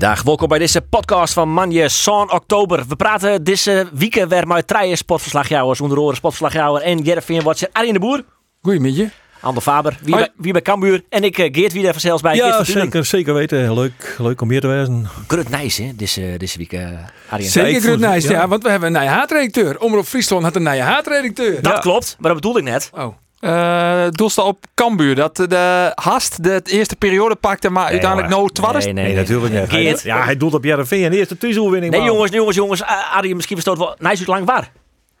Goeiedag, welkom bij deze podcast van Manje Son Oktober. We praten deze week weer met drie sportverslagjouwers, onder andere sportverslagjouwer en Jervin Watcher, Arjen de Boer, Goedemiddag. Ander Faber, wie bij, wie bij Cambuur en ik, eh, Geert Wie even zelfs bij Ja, van zeker, zeker weten. Leuk, leuk om hier te wezen. Grut nice, hè, deze, deze week, Arjen. Zeker vond- nice, ja. ja. want we hebben een nieuwe haatredacteur. Omroep Friesland had een nieuwe haatredacteur. Dat Ja. klopt, maar dat bedoelde ik net. Oh. Eh doelste op Cambuur. Dat de Hast de eerste periode pakte, maar uiteindelijk hoor. no twaalf. Nee, nee, Nee, nee. natuurlijk niet. Hij, Geert. ja, hij doet op Jereveen en eerste thuisoverwinning. Nee, man. jongens, jongens, jongens. Uh, Arjen, misschien verstoot wel. Nice lang waar.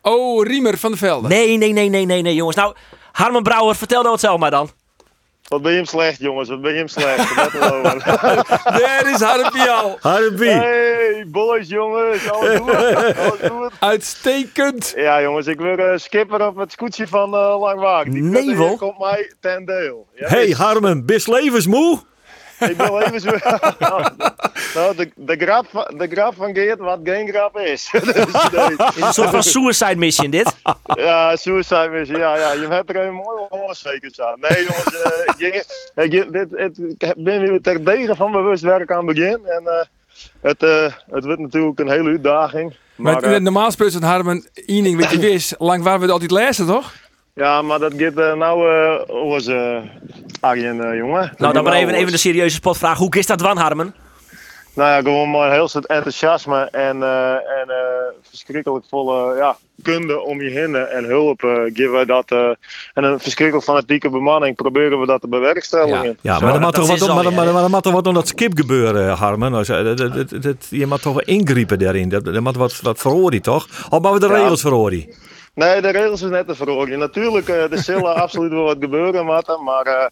Oh, Riemer van der Velde. Nee, nee, nee, nee, nee, nee, jongens. Nou, Harmen Brouwer, vertel nou het zelf maar dan. Wat ben je hem slecht, jongens? Wat ben je hem slecht? Daar is Harpie al. Harpie. hey, boys, jongens. Alles goed? Alles goed? Uitstekend. Ja, jongens, ik wil eh, skipper op het scootje van eh Langwaak. Die wel. komt mij ten deel. Ja, Hey Harmen, bist levensmoe? Ik wil even zo... nou, de, de, grap van, de grap van Geert, wat geen grap is. dus, nee. Is een soort van suicide mission dit. Ja, suicide mission. Ja, ja, je hebt er een mooi oorzeker aan. Nee, jongens, eh, je, je- dit, het, ik ben weer ter degen van bewust werk aan het begin. En eh, het, eh, het wordt natuurlijk een hele uitdaging. Maar, Maar, eh, normaal gesproken het Harmen één ding wat je wist. Lang waren we het altijd lezen, toch? Ja, maar dat gaat eh, nou eh was eh Arjen, eh, jongen. Nou, dan maar even, even de serieuze spotvraag. Hoe is dat wan, Harmen? Nou ja, gewoon maar een heel soort enthousiasme en, eh, en eh, verschrikkelijk volle ja, kunde om je heen en hulp geven we dat. eh, en een verschrikkelijk fanatieke bemanning proberen we dat te bewerkstelligen. Ja, maar er dat- moet toch dat wat, maar, er moet toch wat om dat skip gebeuren, Harmen? Also, dat, dat, dat, dat- je moet toch ingrijpen daarin. Dat, moet wat, wat verhoren, toch? Of maar we de Ja. regels verhoren? Nee, de regels is net te verhoren. Natuurlijk, eh er zullen absoluut wel wat gebeuren, Marten, maar, eh,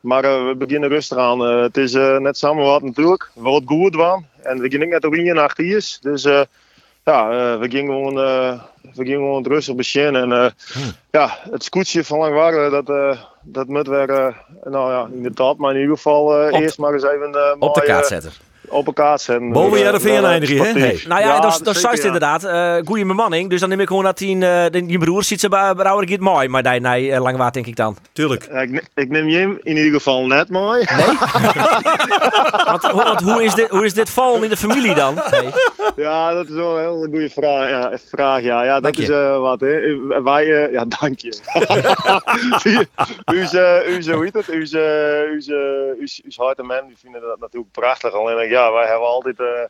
maar eh, we beginnen rustig aan. Eh, het is eh, net samen wat natuurlijk. We wat goed van. En we gingen net in naar is. Dus eh, ja, eh, we gingen gewoon, eh, we gingen gewoon rustig beginnen. En eh, ja, het scootje van Langwarre, dat, eh dat moet weer, eh, nou ja, in de top, maar in ieder geval eh, eerst maar eens even eh, Op de kaart eh, zetten. Op elkaar zetten. Boven Eh, Jereveen eh, eindigen, hè? Hey. Nou ja, dat is- dat zeker, juist ja. inderdaad. eh goede bemanning. Dus dan neem ik gewoon dat die, eh, die, broer ziet ze bij Brouwer gaat mooi. Maar nee, eh, lang waard denk ik dan. Tuurlijk. Ik, ne- ik neem je in ieder geval net mooi. Want, ho- want hoe, is dit, hoe is dit val in de familie dan? Nee. Ja, dat is wel een hele goede vraag. Ja, vraag, ja. ja dat Dank je. is wat, hè. Wij, ja, dank je. u, is, eh, u, is, hoe heet het? U, is, eh, u, is, eh, u, is, u is hart en men, die vinden dat ja, wij hebben altijd eh,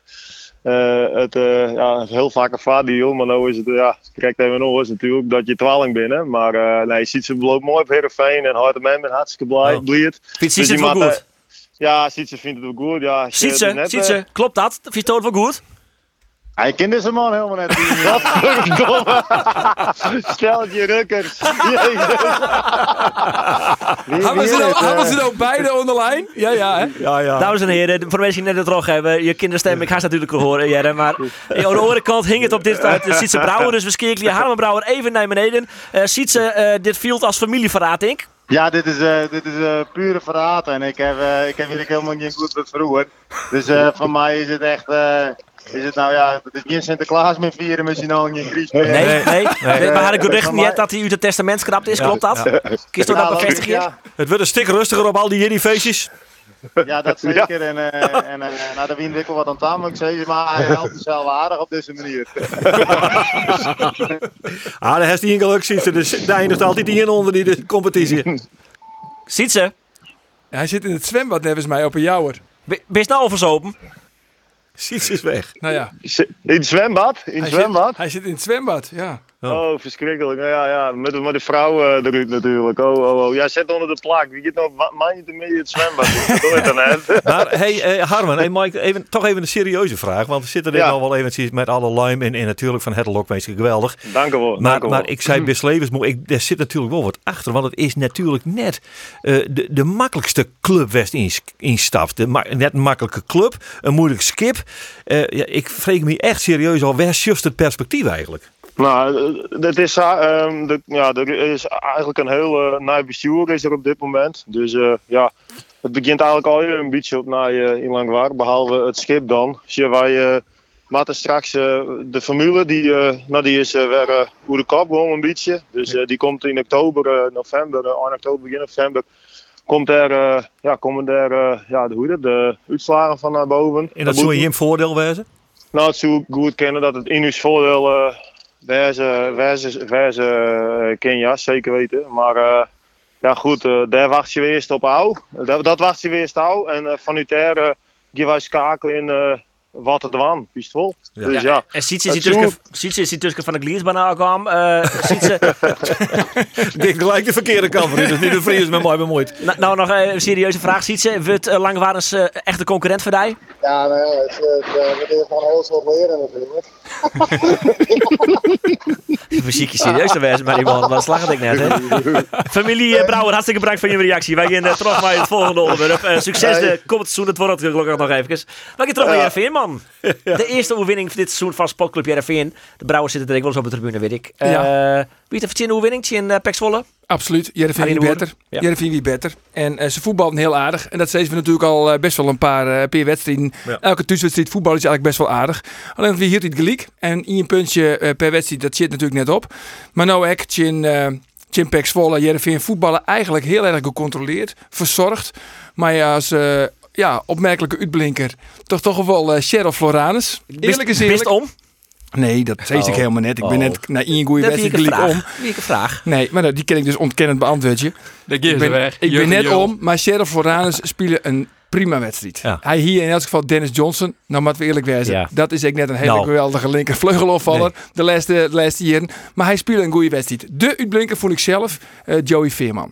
eh, het, eh, ja, heel vaak een vaardeal. Maar nou is het, ja, kijk even nog eens natuurlijk dat je twaling binnen. Maar nee, je ziet ze loopt mooi op Heerenveen en hart en ben hartstikke blij, Oh. Vindt Dus ze het wel goed? Ja, Sietse vindt het wel goed. Ja, ze, eh, ze. Klopt dat? Vindt het wel goed? Hij kent deze man helemaal net. Godverdomme. Stel het je rukkers. Hebben ze, nou, het, eh, hebben ze nou beide onderlijn? Ja, ja, hè? Ja, ja. Dames en heren, voor de mensen die net het rog hebben, je kinderstem, ik ga ze natuurlijk al horen, Jerre, maar eh, aan de andere kant hing het op dit uit de Sietse Brouwer, dus we skekelen Harmen Brouwer even naar beneden. Eh Sietse, eh, dit viel als familieverraad, denk ik. Ja, dit is, eh, dit is eh, pure verraad en ik heb, eh, ik heb hier helemaal niet goed met vroeger. Dus eh voor mij is het echt, eh, is het nou ja, het is geen Sinterklaas meer vieren, misschien al geen Gries meer. Nee, nee. nee. We hadden van niet dat hij uit het testament schrapt is, klopt dat? Kies toch Ja, dat dat- bevestigen? Ja, Het wordt een stuk rustiger op al die jullie feestjes. ja, dat zeker. En, eh en eh nou, de wien wat aan moet ik maar hij helpt zichzelf aardig op deze manier. Ah, daar heeft hij een geluk, ziet ze. Dus daar eindigt altijd die in onder die de competitie. Ziet ze? Hij zit in het zwembad, nevens mij, op een jouwer. Je nou al verzopen? Ziet ze is weg. Nou ja, In het zwembad? In het hij zwembad? zit, hij zit in het zwembad, ja. Oh, verschrikkelijk. Nou Ja, ja, met, met de vrouw eh eruit natuurlijk. Oh, oh, oh. Ja, zet onder de plak. Wie gaat nou man je in het zwembad? Dat je dan net. Maar hey, eh, Harmen, hey Mike, even, toch even een serieuze vraag. Want we zitten er Ja. al wel eventjes met alle luim in. En natuurlijk van het Lokmeester geweldig. Dank u wel. Maar, maar ik zei best levensmoe, ik, daar zit natuurlijk wel wat achter. Want het is natuurlijk net eh, de, de makkelijkste club West ins- instapt. De ma- net een makkelijke club, een moeilijk skip. Ja, ik vreeg me echt serieus al, waar het perspectief eigenlijk? Nou, eh, het is, eh, ehm, de, ja, er is eigenlijk een heel uh, nieuw bestuur is er op dit moment. Dus eh, ja, het begint eigenlijk al een beetje op naar uh, in Langwaar, behalve het schip dan. Zie wij uh, maten straks eh, de formule, die, eh, nou, die is eh, weer eh, hoe de kop gewoon een beetje. Dus eh, die komt in oktober, eh, november, eh, 1 oktober, begin november. komt er, eh, ja, komen er eh, ja, de, hoe de uitslagen van naar boven. En dat zou je hem voordeel wezen? Nou, het zou goed kennen dat het in uw voordeel uh, wezen, wezen, wezen uh, ken, ja, zeker weten. Maar uh, ja, goed, uh, daar wacht je weer eerst op. Dat, dat wacht je weer eerst ouw. En uh, van gaan wij schakelen in wat het waan, is het vol. Ja. Dus ja. En Sietse is hier tussen, van de Gliersbaan aankwam. Uh, Sietse, Ik gelijk de verkeerde kant van u, dus niet de Vries met mij bemoeid. nou, nou nog een serieuze vraag. Sietse, wordt uh, Langwarens uh, echt een concurrent voor jou? Ja, nou ja, het, het, het, het is gewoon heel soort leren natuurlijk. Muziek is serieus te wezen, maar die man, wat slag ik net, hè? Familie uh, Brouwer, hartstikke bedankt voor je reactie. Wij gaan uh, terug naar het volgende onderwerp. Uh, succes de komend seizoen, het wordt gelukkig nog even. Wij gaan terug naar Jervin, man. De eerste overwinning van dit seizoen van Sportclub Jervin. De Brouwers zitten er wel eens op de tribune, weet ik. Uh, ja. Wie heeft een overwinning in uh, Pek Zwolle? Absoluut, Jervin wie beter. Ja. Jervin wie beter. En uh, ze voetballen heel aardig. En dat zeiden we natuurlijk al uh, best wel een paar, uh, paar wedstrijden. Ja. Elke thuiswedstrijd voetbal is eigenlijk best wel aardig. Alleen wie hier het gelijk. En in een puntje per wedstrijd, dat zit natuurlijk net op. Maar nou echt, in Chimpek Zwolle, Jervin voetballen eigenlijk heel erg gecontroleerd, verzorgd. Maar ja, als ja, opmerkelijke uitblinker, toch toch wel uh, Cheryl Floranus. Eerlijk is eerlijk. om? Nee, dat oh. ik helemaal net. Ik ben oh. net naar één goede wedstrijd om. Wie ik een vraag? Nee, maar die ken ik dus ontkennend beantwoorden. Ik ben, weg. ik ben net om, maar Sheriff Floranus spelen een prima wedstrijd. Ja. Hij hier in elk geval Dennis Johnson. Nou, maar we eerlijk wezen. Ja. Dat is ik net een hele nou. geweldige linker vleugelopvaller. Nee. De, laatste, de laatste jaren. Maar hij speelde een goede wedstrijd. De uitblinker vond ik zelf uh, Joey Veerman.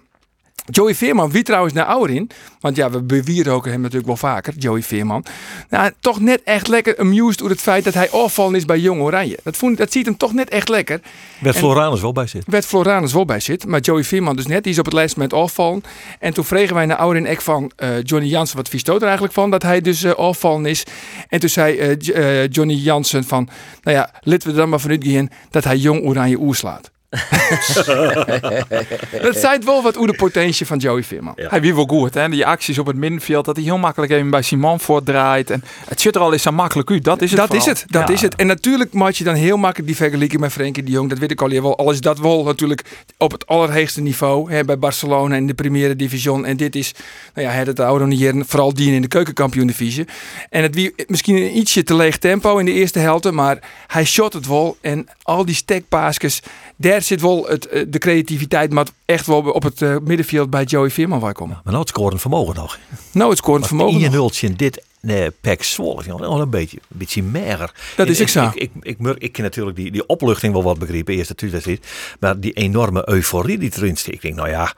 Joey Veerman, wie trouwens naar ouder in, want ja, we bewierroken hem natuurlijk wel vaker, Joey Veerman. Nou, toch net echt lekker amused door het feit dat hij afvallen is bij Jong Oranje. Dat, vond, dat ziet hem toch net echt lekker. Werd Floranus wel bij zit. Werd Floranus wel bij zit, maar Joey Veerman dus net, die is op het lijst met afvallen. En toen vregen wij naar ouder in ek van uh, Johnny Jansen, wat vies er eigenlijk van, dat hij dus uh, afvallen is. En toen zei uh, Johnny Jansen van, nou ja, laten we er dan maar vanuit gaan dat hij Jong Oranje oerslaat. dat zei wel wat hoe de potentie van Joey Veerman. Ja. Hij wie wel goed, hè? Die acties op het middenveld, dat hij heel makkelijk even bij Simon voortdraait. En het zit er al eens zo makkelijk uit. Dat is het. Dat vooral. is het. Dat ja. is het. En natuurlijk maak je dan heel makkelijk die vergelijking met Frenkie de Jong. Dat weet ik al wel. Al is dat wel natuurlijk op het allerhoogste niveau hè, bij Barcelona in de Primera Division. En dit is, nou ja, het oude jaren, vooral die in de keukenkampioen divisie. En het wie misschien een ietsje te leeg tempo in de eerste helft, maar hij shot het wel. En al die stekpaasjes, daar zit wel het, de creativiteit, maar echt wel op het uh, middenveld bij Joey Veerman waar komen. Maar nou het scorend vermogen nog. Nou het scorend vermogen nog. nultje in dit nee, Pek Zwolle wel een beetje, een beetje meer. Dat is zo. Ik, ik, ik, ik, ken natuurlijk die, die opluchting wel wat begrepen, eerste thuiswedstrijd. Maar die enorme euforie die erin steekt. Ik denk, nou ja,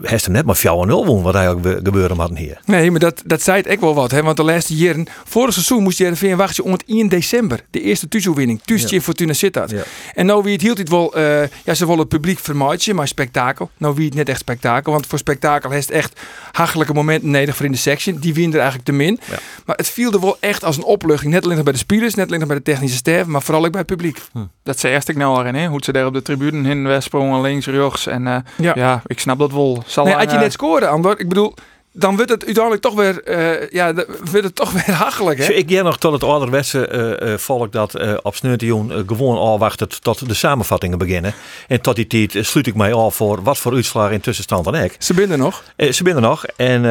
hij is er net maar 4-0 won wat eigenlijk gebeuren had hier. Nee, maar dat, dat zei het echt wel wat. Hè? Want de laatste jaren, vorig seizoen moest je er wachten om het 1 december. De eerste thuisoverwinning. Thuisje ja. Fortuna Sittard. Ja. En nou wie het hield het wel, uh, ja ze willen het publiek vermaatje, maar spektakel. Nou wie het net echt spektakel. Want voor spektakel heeft het echt hachelijke momenten nodig voor in de section. Die winnen er eigenlijk te min. Ja. Maar het viel er wel echt als een opluchting. Net alleen bij de spelers, net alleen bij de technische staf, maar vooral ook bij het publiek. Hm. Dat zei eerst ik nou al in, hè? hoe ze daar op de tribune heen westsprongen, links, rechts. En uh, ja. ja. ik snap dat wel. Zal nee, had je net scoren, Andor. Ik bedoel, dan wordt het uiteindelijk toch weer, uh, ja, wordt het toch weer hachelijk. Hè? Ik ga nog tot het ouderwetse uh, uh, volk dat uh, op Sneurtioen uh, gewoon afwacht tot de samenvattingen beginnen. En tot die tijd sluit ik mij af voor wat voor uitslag in tussenstand dan ik. Ze binnen nog. ze binnen nog. En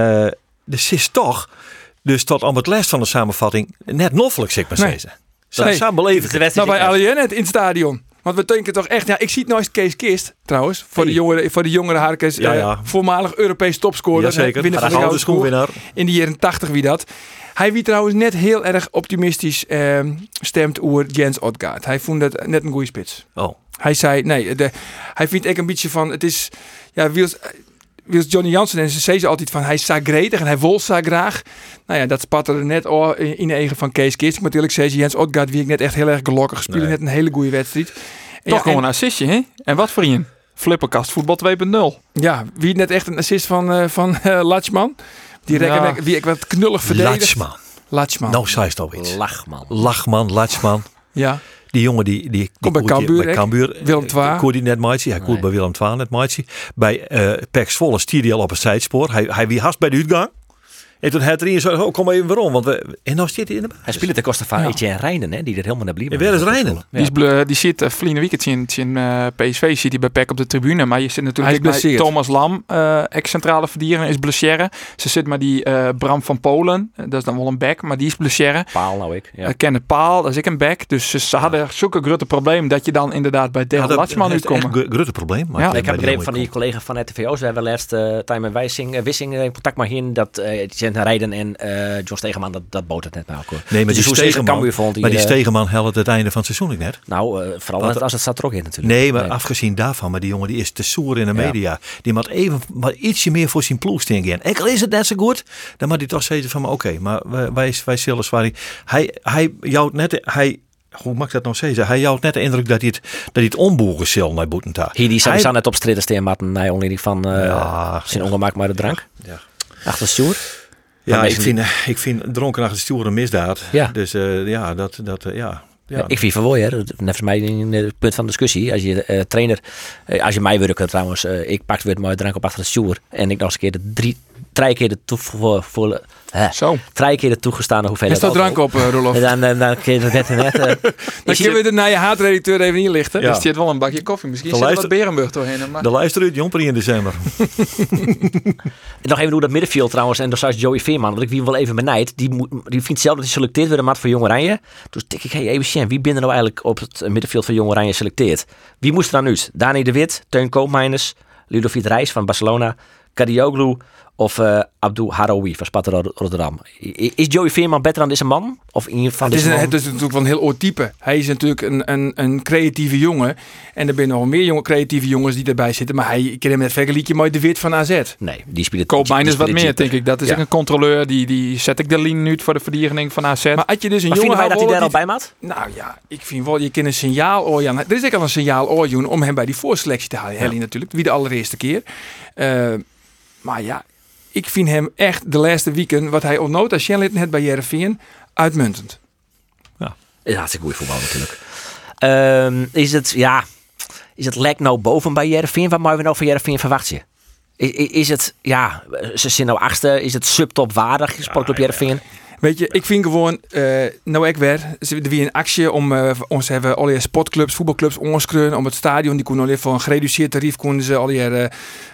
de is toch, dus tot aan het les van de samenvatting, net noffelijk, zeg maar nee. zeggen. Nee. Samen beleven. Nou, bij Alien in het stadion. Want we denken toch echt, ja, ik zie het nou eens Kees Kist trouwens, voor, hey. de, jongere, voor de jongere Harkes, ja, ja. Uh, voormalig Europees topscorer. Ja, zeker. Winnaar van de gouden schoenwinnaar. In de jaren 80 wie dat. Hij wie trouwens net heel erg optimistisch uh, stemt over Jens Odgaard. Hij vond dat net een goede spits. Oh. Hij zei, nee, de, hij vindt ik een beetje van, het is, ja, Wiels, Wils Johnny Jansen en ze zei ze altijd van hij is gretig en hij wil graag. Nou ja, dat spatte er net in de eigen van Kees Kist. Ik moet eerlijk zeggen, Jens Odgaard wie ik net echt heel erg gelukkig gespeeld. Nee. Net een hele goede wedstrijd. Toch ja, gewoon een assistje, hè? En wat voor je? Flipperkast voetbal 2.0. Ja, wie net echt een assist van, uh, van uh, Latschman. Die rekken wie ik wat knullig verdedigd. Latschman. Latschman. Nou, zei het al iets. Lachman. Lachman, Latschman. ja. Die jongen die, die, Komt bij Cambuur, bij Cambuur Willem II. Koer die net maatje. Hij koert bij Willem II net maatje. Bij uh, Pek Zwolle stierde hij al op een zijspoor. Hij, hij wie haast bij de uitgang. En toen had er zo, oh, kom even waarom, want we, en dan zit hij in de Hij speelt ten koste van ja. Etienne Rijnen, hè, die er helemaal naar blieb. Waar is Rijnen? Die, is die zit uh, Vliene weekend in, in uh, PSV, zit hij bij Peck op de tribune. Maar je zit natuurlijk bij Thomas Lam, uh, ex-centrale verdediger, is blessure. Ze zit maar die uh, Bram van Polen, dat is dan wel een back, maar die is blessure. Paal nou ik. Ja. kennen Paal, dat is ik een back. Dus ze, ze hadden zulke grote probleem dat je dan inderdaad bij Del ja, Latschman uitkomt. grote probleem. Maar ja. Ik heb begrepen van die collega van het TVO, ze hebben laatst uh, time en Wijsing, Wissing in contact maar heen dat Etienne Rijden en John Stegeman, dat, dat boot het net bij elkaar. Nee, maar dus die Stegeman, vond, die, maar die Stegeman helpt het einde van het seizoen net. Nou, vooral als het staat er ook in natuurlijk. Nee, maar afgezien daarvan, maar die jongen die is te soer in de media. Die moet even maar ietsje meer voor zijn ploeg gaan. Enkel is het net zo goed, dan moet hij toch zeggen van, oké, maar wij, wij zullen zwaar. Hij, hij jouwt net, hij hoe mag ik dat nou zeggen? Hij houdt net de indruk dat hij het, dat hij het omboeren zal naar Boetenta. Hier die hij net op stritten steen matten naar onleiding van uh, ja, zijn ongemak maar de drank. Ja. Achter Stuur. Ja, ik vind, ik vind dronken achter Stuur een misdaad. Ja. Dus uh, ja, dat, dat uh, ja. Ja. Ik vind het hè. Net mij het punt van discussie. Als je uh, trainer, uh, als je mij werkt trouwens, uh, ik pak weer mooi drank op achter de stuur en ik nog eens een keer de drie, drie keer de voor, Hè. Zo. Drie keer de toegestane hoeveelheid. Er staat drank op, uh, Rolof. Dan, dan, dan kun je het net net. Uh, dan kunnen we er naar je haatredacteur even inlichten. Ja. Er zit wel een bakje koffie. Misschien de zit luister... wat Berenburg doorheen. Maar... De luister uit Jomper in december. nog even hoe dat middenveld trouwens. En dan zou Joey Veerman, want ik wie wel even benijd. Die, die vindt zelf dat hij selecteerd wordt mat voor Jong Oranje. Dus denk ik, hey, even wie binnen nou eigenlijk op het middenveld van Jong Oranje selecteerd? Wie moest er dan uit? Dani de Wit, Teun Koopmeiners, Ludovic Reis van Barcelona, Kadioglu of uh, Abdul Harawi van Sparta Rotterdam. Is Joey Veerman beter dan deze man? Of in ieder geval het, is een, het is natuurlijk wel een heel oud type. Hij is natuurlijk een, een, een creatieve jongen. En er zijn nog meer jonge creatieve jongens die erbij zitten. Maar hij, ik ken hem net vergelijken met de Wit van AZ. Nee, die speelt Koopmijn is wat meer, denk ik. Dat is een controleur. Die, die zet ik de lijn nu voor de verdediging van AZ. Maar had je dus een jongen... dat hij daar al bij maat? Nou ja, ik vind wel, je kan een signaal oorjan. Er is ook al een signaal oorjoen om hem bij die voorselectie te halen. Helly natuurlijk, wie de allereerste keer. Uh, maar ja, ik vind hem echt de laatste weken, wat hij onnota Shenlitten het bij Jereveen, uitmuntend. Ja, ja hartstikke goede voetbal natuurlijk. Um, is het, ja, is het lek nou boven bij Jereveen? Wat moeten we nou van Jereveen verwachten? Is, is het, ja, ze zijn nou achtste, is het subtop waardig, sportclub ja, Jereveen? Weet je, ik vind gewoon, uh, nou ik weer, er wie een actie om uh, ons hebben alle sportclubs, voetbalclubs onskreun om het stadion, die konden alleen voor een gereduceerd tarief konden ze al die uh,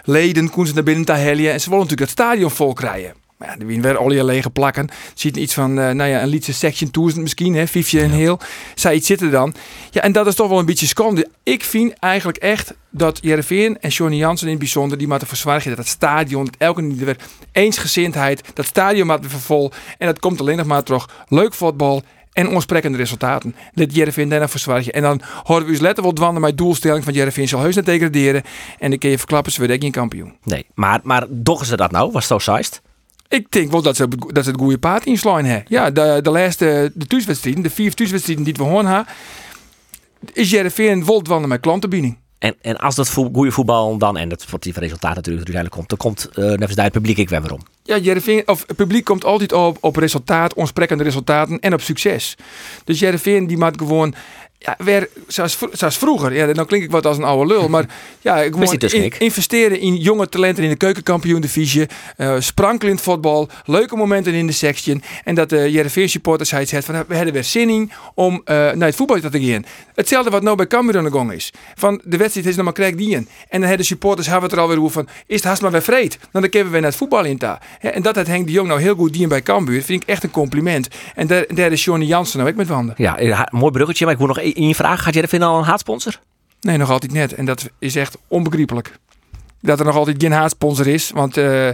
leden konden ze naar binnen te helien en ze willen natuurlijk het stadion vol krijgen. Maar ja, er weer al je lege plakken. Ziet iets van, uh, nou ja, een liedje Section 1000 misschien, hè, Vifje en heel. Zij iets zitten dan. Ja, en dat is toch wel een beetje schande. Ik vind eigenlijk echt dat Jereveen en Johnny Jansen in het bijzonder, die moeten verzwaarden dat het stadion, dat elke niet weer eensgezindheid, dat stadion moet weer vol. En dat komt alleen nog maar terug. Leuk voetbal en onsprekende resultaten. Let Jereveen daarna verzwaarden. En dan horen we dus letterlijk dwanden met doelstelling van Jereveen zal heus niet degraderen. En dan kun je verklappen, ze werden geen kampioen. Nee, maar, maar doggen ze dat nou? Was het zo seist? Ik denk wel dat ze, dat ze het goede paard inslaan hebben. Ja, de, de laatste de thuiswedstrijden, de vier thuiswedstrijden die we gewoon hebben, is Jereveen volt wandelen met klantenbediening. En, en als dat goede voetbal dan, en dat sportieve resultaat natuurlijk uiteindelijk komt, dan komt uh, het publiek ik weer waarom. Ja, Jereveen, of het publiek komt altijd op, op resultaat, onsprekende resultaten en op succes. Dus Jereveen die maakt gewoon ja, weer zoals, zoals vroeger. Ja, dan klink ik wat als een oude lul. Maar ja, ik moet dus in, investeren in jonge talenten in de keukenkampioen divisie. Uh, sprankelend voetbal. Leuke momenten in de section. En dat de uh, Jereveen supporters het van we hebben weer zin in om uh, naar het voetbal te gaan. Hetzelfde wat nou bij Cambuur aan de gang is. Van de wedstrijd is nog maar krijg die En dan hebben de supporters hebben het er alweer over van is het haast maar weer vreed. Dan kunnen we weer naar het voetbal in ta. En dat het Henk de Jong nou heel goed dien bij Cambuur vind ik echt een compliment. En daar, daar is Johnny Jansen nou ook met wanden. Ja, mooi bruggetje. Maar ik wil nog in je vraag, gaat jij er al een haatsponsor? Nee, nog altijd net. En dat is echt onbegrijpelijk. Dat er nog altijd geen haatsponsor is. Want uh,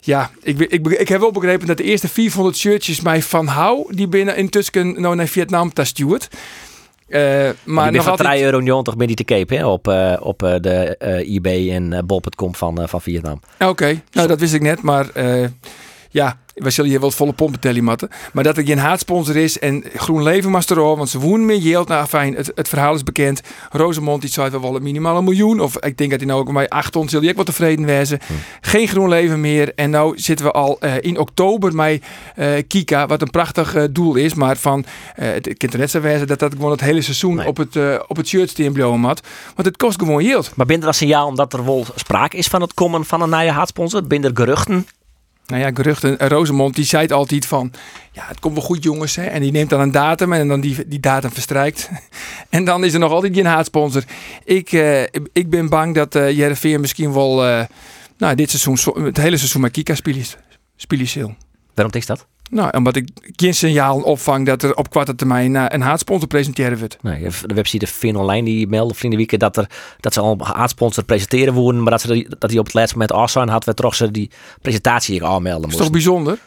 ja, ik, ik, ik, heb wel begrepen dat de eerste 400 shirtjes mij van hou, die binnen intussen nou naar Vietnam te stuurt. Uh, maar nog altijd... 3 euro toch ben te kepen op, uh, op de eBay en bol.com van, van Vietnam. Oké, nou dat wist ik net, maar ja, we zullen hier wel volle pompen tellen matten. Maar dat er geen haatsponsor is en GroenLeven was erop, want ze wonen meer Jeelt. Nou fijn, het, het verhaal is bekend. Rosemond die zei wel minimaal een miljoen. Of ik denk dat hij nou ook bij 800 zul je ook wel tevreden wezen. Hm. Geen GroenLeven meer. En nou zitten we al uh, in oktober met uh, Kika, wat een prachtig uh, doel is. Maar van, het kan net zo wezen dat dat gewoon het hele seizoen nee. op het, op het shirt steenbloemen had. Want het kost gewoon Jeelt. Maar binnen dat signaal omdat er wel sprake is van het komen van een nieuwe haatsponsor? Binnen geruchten nou ja, geruchten. Rosemond die zei altijd van, ja, het komt wel goed jongens. Hè? En die neemt dan een datum en dan die, die datum verstrijkt. en dan is er nog altijd geen haatsponsor. Ik, uh, ik ben bang dat uh, misschien wel, uh, nou, dit seizoen, het hele seizoen met Kika spelen. Waarom is dat? Nou, omdat ik geen signaal opvang dat er op korte termijn uh, een haatsponsor presenteren wordt. Nee, de website Fin Online die meldde vrienden week dat, er, dat ze al een haatsponsor presenteren worden, maar dat, ze dat die op het laatste moment af zijn had, we toch ze die presentatie aanmelden. Dat is toch bijzonder?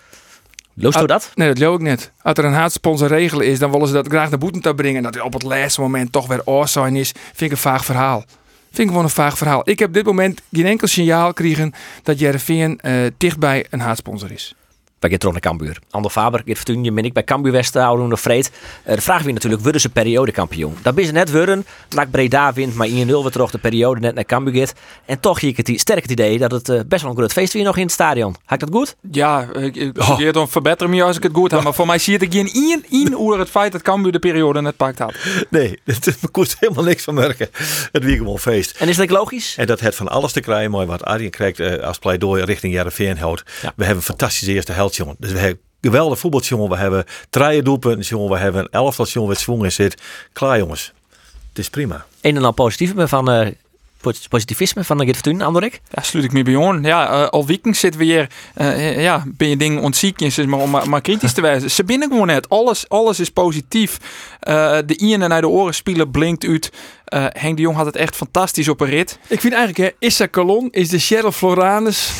Loost u dat? Nee, dat geloof ik niet. Als er een haatsponsor regel is, dan willen ze dat graag naar boeten te brengen. En dat hij op het laatste moment toch weer zijn is, vind ik een vaag verhaal. Vind ik gewoon een vaag verhaal. Ik heb op dit moment geen enkel signaal gekregen dat Jereveen uh, dichtbij een haatsponsor is bij Getrone Cambuur. Ander Faber, Gert Fortuyn, ben ik bij Cambuur West houden nog vreed. Uh, de vraag weer natuurlijk, worden ze periodekampioen? Dat is net worden. Laat Breda wint, maar 1-0 we toch de periode net naar Cambuur gaat. En toch zie ik het sterk het idee dat het uh, best wel een groot feest weer nog in het stadion. Had ik dat goed? Ja, ik, ik oh. dan verbeter me als ik het goed heb. Maar voor mij zie ik geen één, één oer het feit dat Cambuur de periode net pakt had. Nee, het kost helemaal niks van merken. Het wie gewoon feest. En is dat logisch? En dat het van alles te krijgen, mooi wat Arjen krijgt als pleidooi richting Jereveen houdt. Ja. We hebben een fantastische eerste helft, Dus we hebben geweldig voetbaljongen. We hebben drie doelpunten, jongen. We hebben een elftal, jongen, met zwong in zit. Klaar, jongens. Het is prima. Een en al positief van uh, positivisme van de Fortuna, Andorik? Ja, sluit ik me bij on. Ja, uh, al weekend zitten we hier, uh, ja, ben je dingen ontziek, maar om maar, kritisch te wijzen. Ze binnen gewoon net. Alles, alles is positief. Uh, de ien naar de oren spelen blinkt uit. Henk de Jong had het echt fantastisch op een rit. Ik vind eigenlijk, hè, Issa Colon is de Cheryl Floranus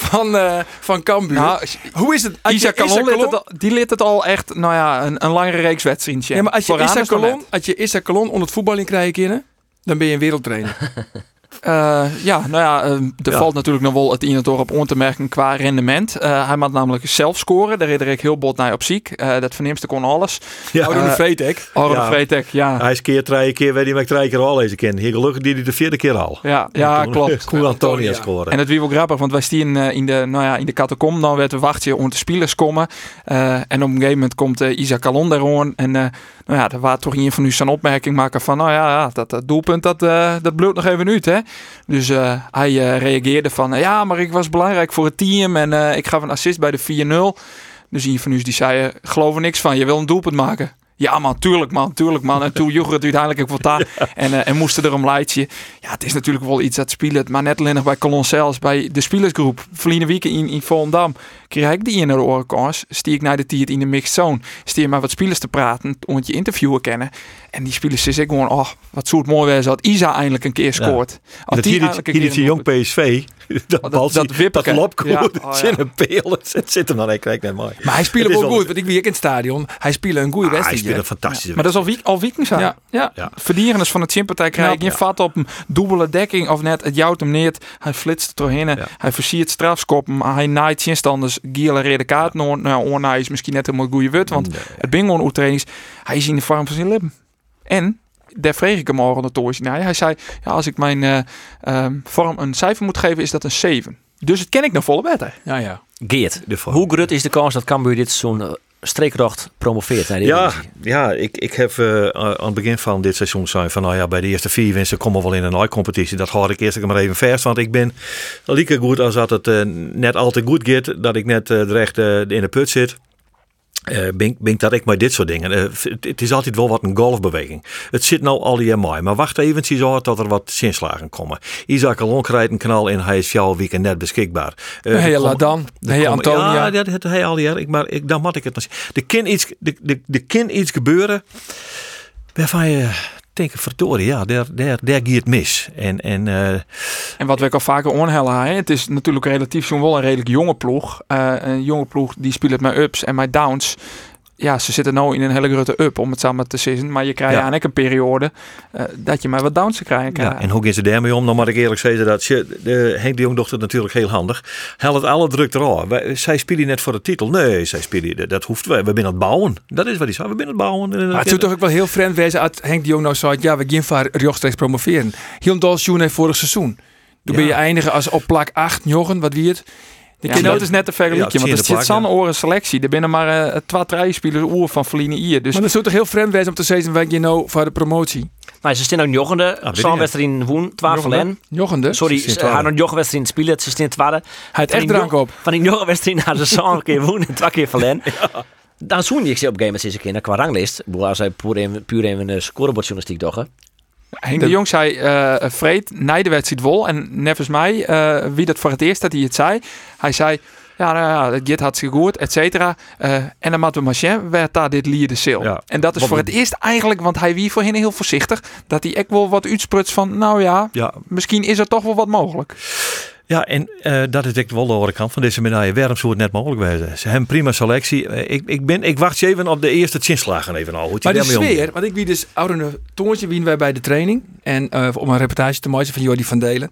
van, uh, van Cambuur. Nou, Hoe is het? Isaac Calon, die liet het al echt, nou ja, een, een langere reeks wedstrijdje. Ja, maar als je Isaac Calon, als je Isaac Calon onder het voetbal in krijgen dan ben je een wereldtrainer. Uh, ja, nou ja, uh, er valt natuurlijk nog wel het een en op on te merken qua rendement. Uh, hij maakt namelijk zelf scoren. Daar reed ik heel bot naar op ziek. dat verneemste kon alles. Ja, Oude de Vreetek. Oude ja. Vreetek, ja. Hij is keer drie keer, weet je, maar drie keer al deze keer. Hier gelukkig die hij de vierde keer al. Ja, ja, klopt. Koen Antonia scoren. En het wie wel grappig, want wij staan in de, nou ja, in de catacomb. Dan werd we wachten om de spelers komen. en op een gegeven moment komt Isaac Calon daar En nou ja, er was toch een van u zijn opmerking maken van, nou ja, dat, dat doelpunt, dat, dat bloedt nog even uit, hè. Dus uh, hij uh, reageerde van, ja, maar ik was belangrijk voor het team en uh, ik gaf een assist bij de 4-0. Dus u die zei, geloof er niks van, je wil een doelpunt maken. Ja man, tuurlijk man, tuurlijk man. En toen joeg het uiteindelijk ook wat daar. En, en moesten er een leidje. Ja, het is natuurlijk wel iets dat spelen. Maar net alleen nog bij Colon zelfs, bij de spielersgroep. Verleden weken in, in Volendam kreeg ik die in de orenkans. Stier ik naar de tiert in de mixed zone. Stier maar wat spelers te praten, om je interviewen kennen. En die spelers zeggen gewoon, oh, wat zou het mooi zijn dat Isa eindelijk een keer scoort. Ja. Als die hier, hier is jong PSV. Dat, oh, dat, dat, dat, dat loopt goed. Ja. Oh, ja. een peel. Het zit hem dan. Ik net mooi. Maar hij speelt wel goed. Want ik ik in het stadion. Hij speelt een goede ah, wedstrijd. Hij fantastische Maar dat is al, week, al weekends Ja. Ja. ja. Is van het sympathie krijgen. Je vat op een dubbele dekking of net. Het jouwt hem neer. Hij flitst doorheen. Hij versiert strafskoppen. Hij naait zinstanders. Giele reden kaart. Nou, is misschien net helemaal goede wut. Want het bingo trainings. Hij is in de vorm van zijn lippen. En daar vreeg ik hem morgen de toos. Nou, hij zei, ja, als ik mijn uh, um, vorm een cijfer moet geven, is dat een 7. Dus het ken ik nog volle beter. Ja, ja. Geert, hoe groot is de kans dat Cambuur dit zo'n uh, streekrocht promoveert naar de Ja, ja ik, ik heb uh, aan het begin van dit seizoen zijn van nou ja, bij de eerste vier winsten komen we wel in een competitie. Dat houd ik eerst maar even vers, want ik ben lieke goed als dat het uh, net altijd goed gaat, dat ik net uh, recht in de put zit. Uh, ben, ben dat ik maar dit soort dingen. Uh, het, is altijd wel wat een golfbeweging. Het zit nou al die mooi. Maar wacht even zo tot er wat zinslagen komen. Isaac Alon krijgt een knal in. Hij is jouw weekend net beschikbaar. Uh, hey, laat dan. Hey, Antonia. Ja, dat het hij al die Maar ik, dan moet ik het nog zien. Er kan iets, de, de, de kan iets gebeuren. Waarvan je denk verdorie, ja, daar, daar, daar gaat mis. En, en, uh, en wat we ook al vaker onhellen, het is natuurlijk relatief zo'n wel een redelijk jonge ploeg. Uh, een jonge ploeg die speelt met ups en met downs ja, ze zitten nou in een hele grote up om het samen te zien. Maar je krijgt ja. eigenlijk een periode uh, dat je maar wat downs te krijgen. Ja, en hoe gaan ze daarmee om? Dan moet ik eerlijk zeggen dat de Henk de Jong dochter natuurlijk heel handig. Hij het alle druk eraf. Zij spelen net voor de titel. Nee, zij spelen dat hoeft we. We zijn het bouwen. Dat is wat hij zei. We zijn het bouwen. Maar het zou toch ook wel heel vreemd wezen als Henk de Jong nou zei, ja, we gaan voor rechtstreeks promoveren. Heel heeft vorig seizoen. Toen ben je eindigen als op plak 8, Jochen, wat wie het. De ja, dat is net te vergelijken, want er zit zo'n oren selectie. Er binnen maar uh, twee, drie spelers oer van Feline hier. Dus... Maar dat zou toch heel vreemd zijn om te zeggen, wij je nou voor de promotie? Maar ze staan ook joggende. Ah, Zo'n woen, 12 van Joggende? Sorry, haar een joggwedstrijd spelen. Ze staan tweede. Hij heeft echt drank op. Van die joggwedstrijd naar ze zo'n keer woen en twee keer van Dan zoen ik ze op een gegeven moment keer qua ranglist. Als hij puur even, puur even een scorebordjournalistiek toch. Henk de, Jong zei, uh, Freed, na de wedstrijd wol. En nevens mij, uh, wie dat voor het eerst dat hij het zei. Hij zei, ja, nou ja, het gaat hartstikke goed, et cetera. Uh, en dan we Machin werd daar dit lier de. Ja. En dat is voor het eerst eigenlijk, want hij wie voorheen heel voorzichtig, dat hij echt wel wat uitsprutst van, nou ja, ja, misschien is er toch wel wat mogelijk. Ja, en uh, dat is wel de andere kant van deze medaille. Waarom zou het net mogelijk zijn? Ze hebben prima selectie. Uh, ik, ik, ben, ik wacht even op de eerste chinslagen even al. Maar de sfeer, want ik wie dus oude tongetje wien wij bij de training. En uh, om een reportage te maken van Jordi van Delen.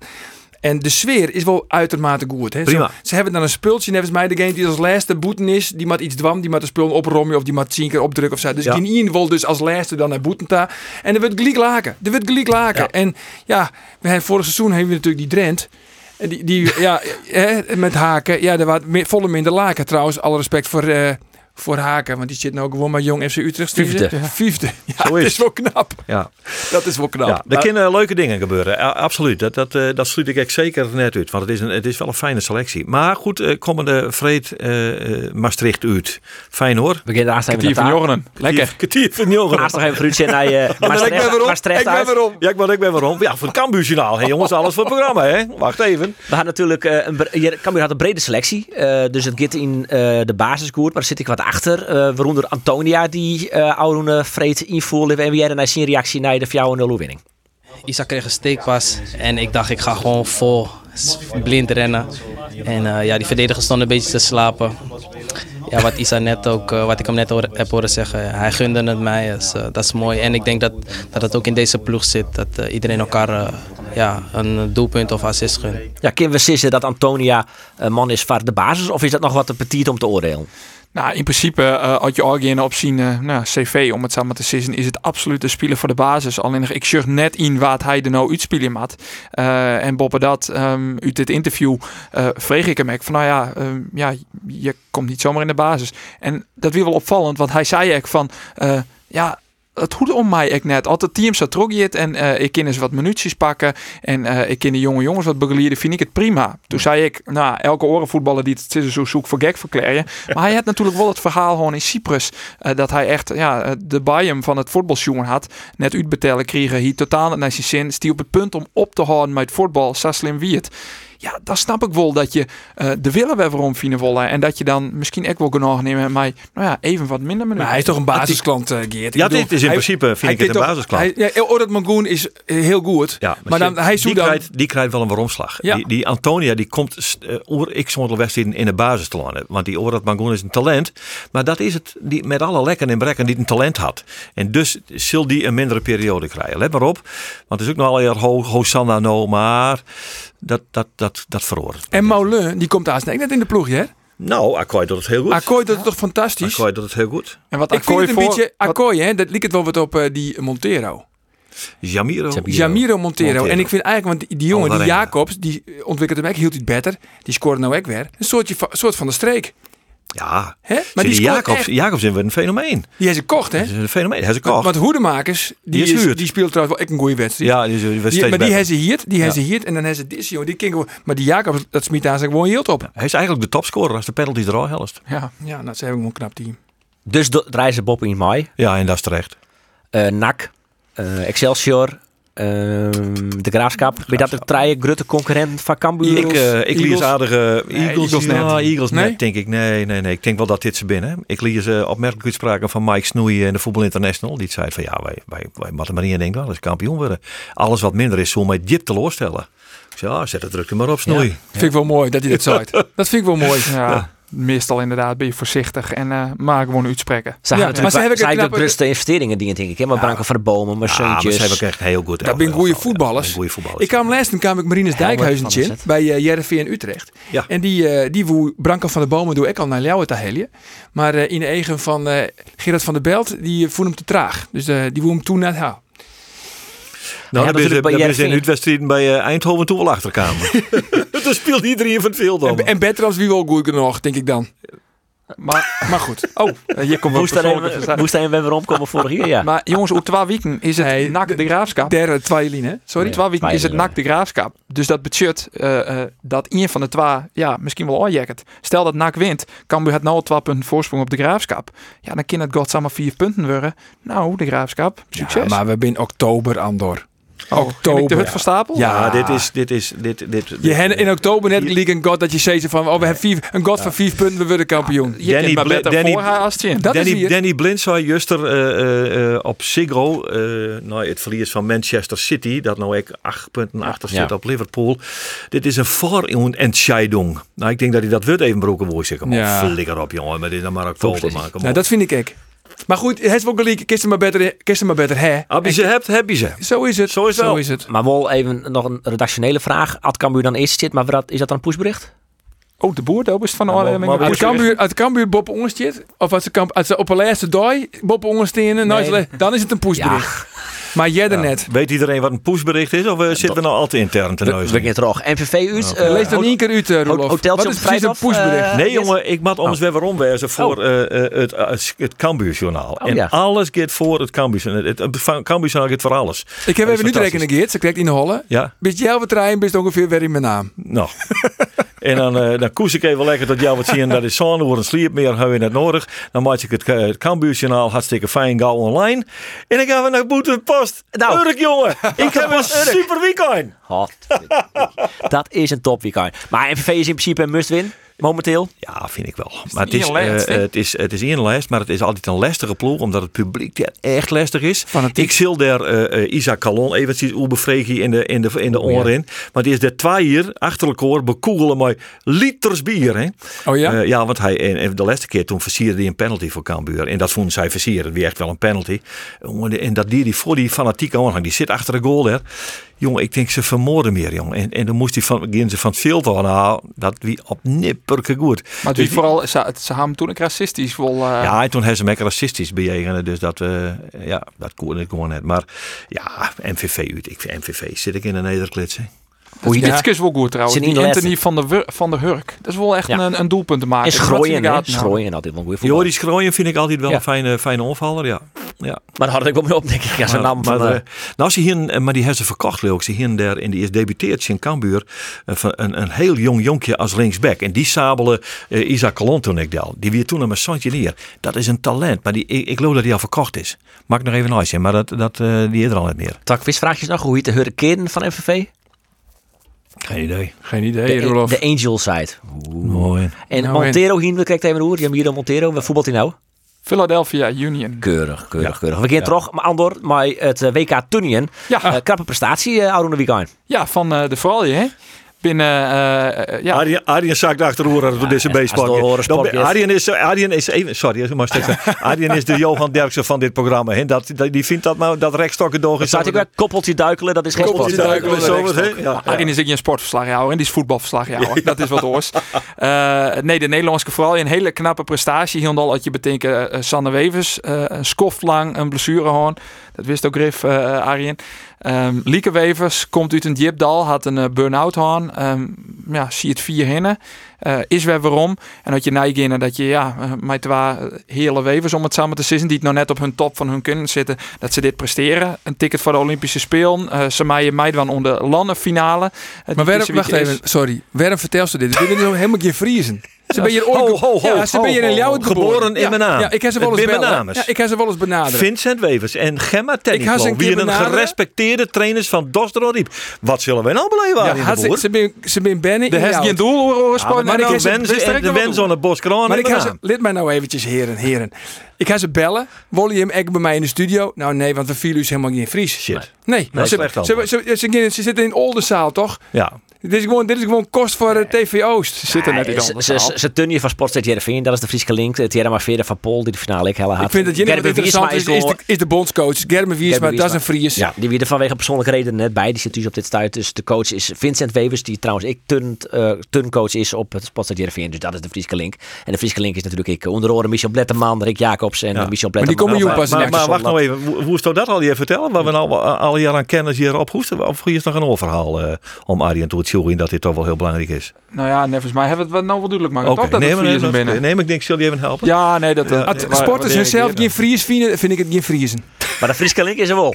En de sfeer is wel uitermate goed. Hè? Prima. Zo, ze hebben dan een spultje, nevens mij degene die als laatste boeten is, die moet iets dwam, die moet de spul oprommen of die moet tien keer opdrukken of zo. Dus ja. die wil dus als laatste dan naar boetenta. En er wordt gelijk laken. Er wordt gelijk laken. En ja, we hebben vorig seizoen hebben we natuurlijk die Drent. Die, die ja, met haken. Ja, er was volle minder laken trouwens. Alle respect voor, uh, voor Haken. Want die zit nou gewoon maar jong FC Utrecht. Vijfde. Ja. Vijfde. Ja, dat is wel knap. Ja. Dat is wel knap. Ja, er kunnen leuke dingen gebeuren. absoluut. Dat, dat, uh, dat sluit ik zeker net uit. Want het is, een, het is wel een fijne selectie. Maar goed, uh, komende vreed uh, Maastricht uit. Fijn hoor. We beginnen daar even van Jorgen. Lekker. Kwartier van Jorgen. Haast nog even fruitje naar je Maastricht, ik ben waarom. Ja, ik ben, ik ben waarom. Ja, voor het Cambuurjournaal. Hey, jongens, alles voor het programma. Hè? Wacht even. We gaan natuurlijk... Uh, een, Cambuur had een brede selectie. dus het gaat in de basiskoer. Maar er zit ik wat achter. Uh, waaronder Antonia die uh, oude vreet invoerde. En wie jij dan zijn reactie naar de 4-0 winning? Isaac kreeg een steekpas en ik dacht ik ga gewoon vol blind rennen. En uh, ja, die verdediger stond een beetje te slapen. Ja, wat Isa net ook, uh, wat ik hem net hoor, heb horen zeggen, hij gunde het mij. Dus, uh, dat is mooi. En ik denk dat, dat het ook in deze ploeg zit. Dat iedereen elkaar ja, een doelpunt of assist gunt. Ja, kunnen we dat Antonia een man is voor de basis? Of is dat nog wat te petit om te oordelen? Nou, in principe, uh, als je Argene op zien uh, nou, cv, om het samen te zeggen, is het absoluut de speler voor de basis. Alleen ik zeg net in wat hij er nou uitspelen maat. Uh, en boven dat, um, uit dit interview, uh, vreeg ik hem van, nou ja, um, ja, je komt niet zomaar in de basis. En dat weer wel opvallend, want hij zei echt van, ja, het goed om mij ik net. Altijd team zo trok je het en uh, ik kan eens wat minuutjes pakken en uh, ik kan de jonge jongens wat begeleiden, vind ik het prima. Toen zei ik, nou, elke orenvoetballer die het zo zoek voor gek verklaren. Maar hij had natuurlijk wel het verhaal gewoon in Cyprus uh, dat hij echt ja, de bijem van het voetbalsjongen had. Net uitbetalen kregen, hij totaal naar zijn zin, die op het punt om op te houden met voetbal, zo slim wie het. Ja, dan snap ik wel dat je uh, de willen weer waarom vinden willen. En dat je dan misschien ook wel genoeg nemen maar nou ja, even wat minder minuten. Maar hij is toch een basisklant, uh, Geert? Ja, dit is in principe, vind ik het een basisklant. Hij, ja, Mangoen is eh, heel goed. Ja, maar, dan, hij die, dan... Krijgt, die krijgt wel een waaromslag. Ja. Die, die Antonia, die komt uh, oer ik sommige in, in de basis te landen. Want die Orad Mangoen is een talent. Maar dat is het, die, met alle lekken en brekken, die een talent had. En dus zal die een mindere periode krijgen. Let maar op. Want het is ook nog al heel Hosanna no, maar dat, dat, dat, dat. En Moulin, die komt daar net in de ploeg, hè? Nou, Akkooi doet het heel goed. Akkooi doet het toch fantastisch? Akkooi doet het heel goed. En wat ik vind het een beetje Akkooi, hè? Dat liep het wel wat op uh, die Montero. Jamiro. Jamiro Montero. En ik vind eigenlijk, want die jongen, die Jacobs, die ontwikkelt hem echt heel iets beter. Die scoort nou ook weer. Een soortje, soort van de streek. Ja, hè? maar die, Jacobs, Jacobs is een fenomeen. Die is een kocht, hè? is een fenomeen. Hij is gekocht. Want Hoedemakers, die, die, is, die speelt trouwens wel echt een goede wedstrijd. Ja, die, is, die, die Maar die hebben ze hier, die hebben ze hier en dan hebben ze dit, joh. Die king, maar die Jacobs, dat smiet daar zich gewoon heel op. hij is eigenlijk de topscorer als de penalty er al helft. Ja, ja, nou, ze hebben een knap team. Dus draaien ze Bob in mei. Ja, en dat is terecht. Uh, NAC, uh, Excelsior, de Graafschap. Ben je dat de treien grote concurrent van Cambuur? Ik, uh, ik lees aardige Eagles, Eagles net. Ja, Eagles nee? net, denk ik. Nee, nee, nee. Ik denk wel dat dit ze binnen. Ik lees uh, opmerkelijk uitspraken van Mike Snoei in de Voetbal International. Die zei van ja, wij, wij, wij moeten maar niet denken, wel eens kampioen worden. Alles wat minder is, zal mij dit teleurstellen. Ik zei, ja, zet het druk er maar op, Snoei. Ja. Vind ik wel mooi dat hij dat zei. dat vind ik wel mooi. Ja meestal inderdaad ben je voorzichtig en uh, maar gewoon uitspreken. Ze ja, maar ze hebben de beste investeringen die denk ik. Hè? Maar ja. Branko van de Bomen, maar ja, ze hebben echt heel goed. Dat ben goede voetballers. voetballers. Ik kwam laatst kwam ik Marines Dijkhuizentje bij uh, Jereveen in Utrecht. Ja. En die, uh, die woe Branko van de Bomen doe ik al naar Ljouwen te helien. Maar uh, in de eigen van Gerard van der Belt, die voelde hem te traag. Dus die woe hem toen net, ja, Nou, dan is ze in uitwedstrijden bij uh, Eindhoven toen wel achterkamer. dan speelt iedereen van het veld En, en beter als wie wel goed genoeg, denk ik dan. Maar, maar goed. Oh, hier komt Moest hij weer omkomen vorig jaar, ja. Maar jongens, op twee weken is het nak de graafschap. Derde twee hè? Sorry, twee weken is het nak de graafschap. Dus dat betekent uh, uh, dat een van de twee, ja, misschien wel aanjacket. Stel dat nak wint, kan we het nou twee punten voorsprong op de graafschap. Ja, dan kan het god samen vier punten worden. Nou, de graafschap, succes. Ja, maar we zijn oktober, Andor. Oh, oktober. de hut verstapel? Ja, dit is, dit is, dit, dit. Je in oktober net league een god dat je zei van, oh, we hebben vier, een god van vier punten, we worden kampioen. Je Danny, maar Bl Danny, Danny, Danny, Danny Blind zei juster uh, uh, op Sigro, uh, nou, het verlies van Manchester City, dat nou ik acht punten achter zit op Liverpool. Dit is een voorentscheiding. Nou, ik denk dat hij dat wordt even broken woord zeggen. Maar ja. flikker op, jongen, maar dit dan maar oktober maken. Nou, dat vind ik ik. Maar goed, het is wel gelijk. Kist maar beter, kist maar beter hè. Als je ze hebt, heb je ze. Zo is het. Zo is, Zo is het. Maar wel even nog een redactionele vraag. Ad Cambuur dan eerst zit, maar wat, is dat dan een pushbericht? Oh, de boer, dat is van alle ja, Uit Cambuur, uit Cambuur Bob of als ze, als ze op een laatste dag Bob Ongerstenen, nee. dan is het een pushbericht. Ja. Maar jij er net. Weet iedereen wat een pushbericht is? Of uh, zitten we nou altijd intern te neuzen? We, we terug. NVV uit. Okay. Uh, Lees dan één keer uit, uh, Rolof. Hoteltje op vrijdag. een pushbericht? nee, jongen. Ik moet ons oh. weer omwezen voor oh. het, het Cambuurjournaal. Oh, en ja. alles gaat voor het Cambuurjournaal. Het, het Cambuurjournaal gaat voor alles. Ik heb even nu rekenen, Geert. Ze krijgt in de holle. Ja. Bist jij trein, best ongeveer weer in mijn naam. Nou. En dan, uh, dan koes ik even lekker tot jou wat zien dat is zo'n wordt een sliep meer hebben we net nodig. Dan maak ik het, het Cambuurjournaal hartstikke fijn gauw online. En dan gaan we naar Boetenpost. Nou, Urk jongen, ik heb een super weekend. dat is een top weekend. Maar MVV is in principe een must-win momenteel? Ja, vind ik wel. Maar het is, uh, het is, het is een lijst, maar het is altijd een lastige ploeg, omdat het publiek echt lastig is. Ik zil daar uh, Isaac Calon eventjes oerbevregen in de, in de, in de oh, oren. Maar die is de twee hier achter elkaar bekoegelen met liters bier. Hè? Oh ja? Uh, ja, want hij en de laatste keer toen versierde hij een penalty voor Cambuur. En dat vonden zij versieren, wie echt wel een penalty. En dat die, die voor die fanatieke aanhang, die zit achter de goal daar. Jongen, ik denk ze vermoorden meer, jongen. En, en dan moest hij van, gaan ze van het veld nou, dat wie op nipperke goed. Maar dus vooral, ze, ze hebben toen ook racistisch vol. Uh... Ja, en toen hebben ze me racistisch bejegenen, dus dat, uh, ja, dat kon ik gewoon net. Maar ja, MVV, ik vind MVV zit ik in een nederklits, hoe je dit is wel goed trouwens. Die Anthony van de, van de Hurk. Dat is wel echt een, een doelpunt te maken. En Schrooien, Schrooien altijd wel goed. Joris Schrooien vind ik altijd wel een fijne, fijne onvaller, ja. ja. Maar daar had ik wel mee op, denk ik. Ja, zijn naam maar, van, uh, nou, ze hier, maar die hebben ze verkocht, leuk. Ze hier daar in die is debuteerd in Cambuur. Uh, een, een heel jong jonkje als linksback. En die sabelen uh, Isaac Colon toen ik del. Die weer toen naar mijn Santje neer. Dat is een talent. Maar die, ik, ik geloof dat hij al verkocht is. Maak nog even een maar dat, dat, die is er al niet meer. Tak, vraagjes nog. Hoe heet de hurricane van FVV? Geen idee. Geen idee, de, De Angel side. Mooi. En nou, Montero hier, we kijken even hoe. hier Montero. Waar voetbalt hij nou? Philadelphia Union. Keurig, keurig, keurig. We gaan terug, maar Andor, maar het eh, WK Tunien. Ja. Uh, krappe prestatie, uh, Oude Weekend. Ja, van uh, de Vooralje, hè? Binnen. Uh, ja. Arjen, Arjen zakt achter de oren door deze beestpak. Arjen is, Arjen is even, sorry, maar Arjen is de Johan Derksen van dit programma. He. Dat, die vindt dat nou dat rechtstokken door is. Staat ik weer koppeltje duikelen, dat is geen koppeltje duikelen. Zo ja. Arjen is ook een sportverslagjouwer en die is voetbalverslagjouwer. dat is wat oors. Uh, nee, de Nederlandse vooral een hele knappe prestatie. Hier al had je betekent uh, Sanne Wevers, uh, een skoft lang, een blessurehoorn. Dat wist ook Griff, Arjen. Um, Lieke Wevers komt uit een diepdal, had een uh, burn-out aan. Um, ja, zie het vier hinnen. Uh, is weer waarom. En dat je neigen dat je ja, uh, met twee hele wevers om het samen te zitten, die het nog net op hun top van hun kunnen zitten, dat ze dit presteren. Een ticket voor de Olympische Spelen. Uh, ze maaien meidwan onder landenfinale. maar waarom, wacht even, sorry. Waarom vertel ze dit? Dit is helemaal geen Friesen. Ze ben je ho, ho, ho, ja, ze ben je in Ljouwert geboren. geboren in mijn naam. Ja, ik heb ze wel eens. Ja, ik heb ze wel eens benaderd. Vincent Wevers en Gemma Tenniklo. Wie een gerespecteerde trainers van Dostro Wat zullen wij nou beleven ja, in de? Ze ben, ze ben Benny. De heeft geen doel horen Maar ik de wens aan het Boskraan. Maar ik heb ze, lid mij nou eventjes heren, heren. Ik ga ze bellen. Wollen je hem echt bij mij in de studio? Nou nee, want we vielen dus helemaal niet in Fries. Shit. Nee. nee. Ze, ze, ze, ze, zitten in Oldenzaal, toch? Ja. Dit is gewoon, dit is gewoon kost voor de TV Oost. Zit er net in Ze, ze, ze tunnen van Sportstad Jereveen, dat is de Friese link. Thierry Mavera van Pol, die de finale ik helle had. Ik vind dat je net interessant is, is, de, is de bondscoach. Gerben Wiersma, dat is een Fries. Ja, die wie er vanwege persoonlijke redenen net bij. Die zit dus op dit stuit. Dus de coach is Vincent Wevers, die trouwens ik turn, uh, turncoach is op het Sportstad Jereveen. Dus dat is de Friese link. En de Friese link is natuurlijk ik. Onder oren Michel Bletterman, Rick Jacobs en ja. Michel Bletterman. Maar die komen pas maar, maar wacht nou even. Hoe is dat al je vertellen? Waar we nou al jaren aan kennis hier ophoesten? Of is nog een overhaal uh, om Arjen toe te dat dit toch wel heel belangrijk is? Nou ja, nevens mij hebben we het nou wel duidelijk maken. Okay. Toch? Dat nee, maar, binnen. nee, maar ik denk, zullen je even helpen? Ja, nee, dat... Sporters zichzelf geen Fries vinden, vind ik het geen Friesen. Maar de Frieske link is er wel.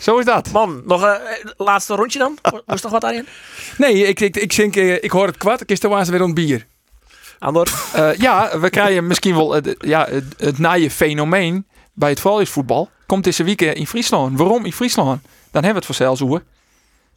Zo is dat. Man, nog een laatste rondje dan? Was nog wat, Arjen? Nee, ik, ik, ik, denk, ik hoor het kwart. Ik is er weer rond bier. Andor? Uh, ja, we krijgen misschien wel het, ja, het, het naaie fenomeen bij het voetbal. Komt deze week in Friesland. Waarom in Friesland? Dan hebben we het vanzelfs hoor.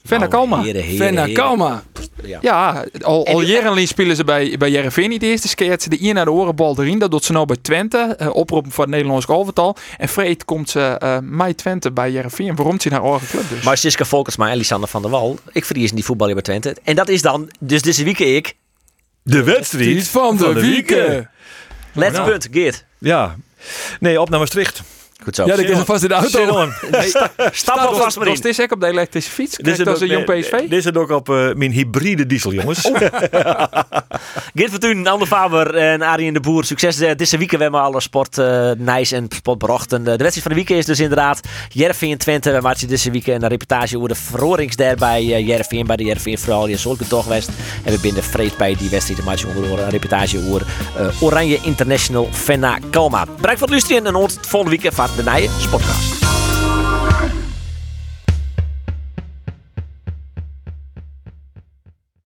Venna Kalma. Venna Kalma. Ja, ja al, al jaren spelen ze bij, bij Jereveen niet de eerste keer. Ze de een naar de orenbal erin. Dat doet ze nou bij Twente. Uh, oproep van het Nederlands golftal. En Freed komt ze uh, mei Twente bij Jereveen. Waarom ze naar eigen club dus. Maar Siska Volkersma en Lisanne van der Wal. Ik verlies in die voetballer bij Twente. En dat is dan, dus deze week ik... De wedstrijd van de, week. Let's nou. punt, Geert. Ja. Nee, op naar Maastricht. Goed zo. Ja, ik is vast in de auto. Stap alvast maar in. Dit is ik op de elektrische fiets. Dit is een jong PSV. Dit is ook op uh, mijn hybride diesel, jongens. Oh. Geert Vertuin, Ander Faber en Arjen de Boer. Succes uh, deze week. We hebben alle sport uh, nice en sport berochten. de wedstrijd van de week is dus inderdaad Jervin Twente. We maken deze week een reportage over de verroringsder bij uh, Jervin. Bij de Jervin vooral. Je zulke toch west. En we binden vreed bij die wedstrijd. De match onder een reportage over Oranje International Fenna Kalma. Bereik voor het luisteren en dan volgende week van de Nije Spotcast.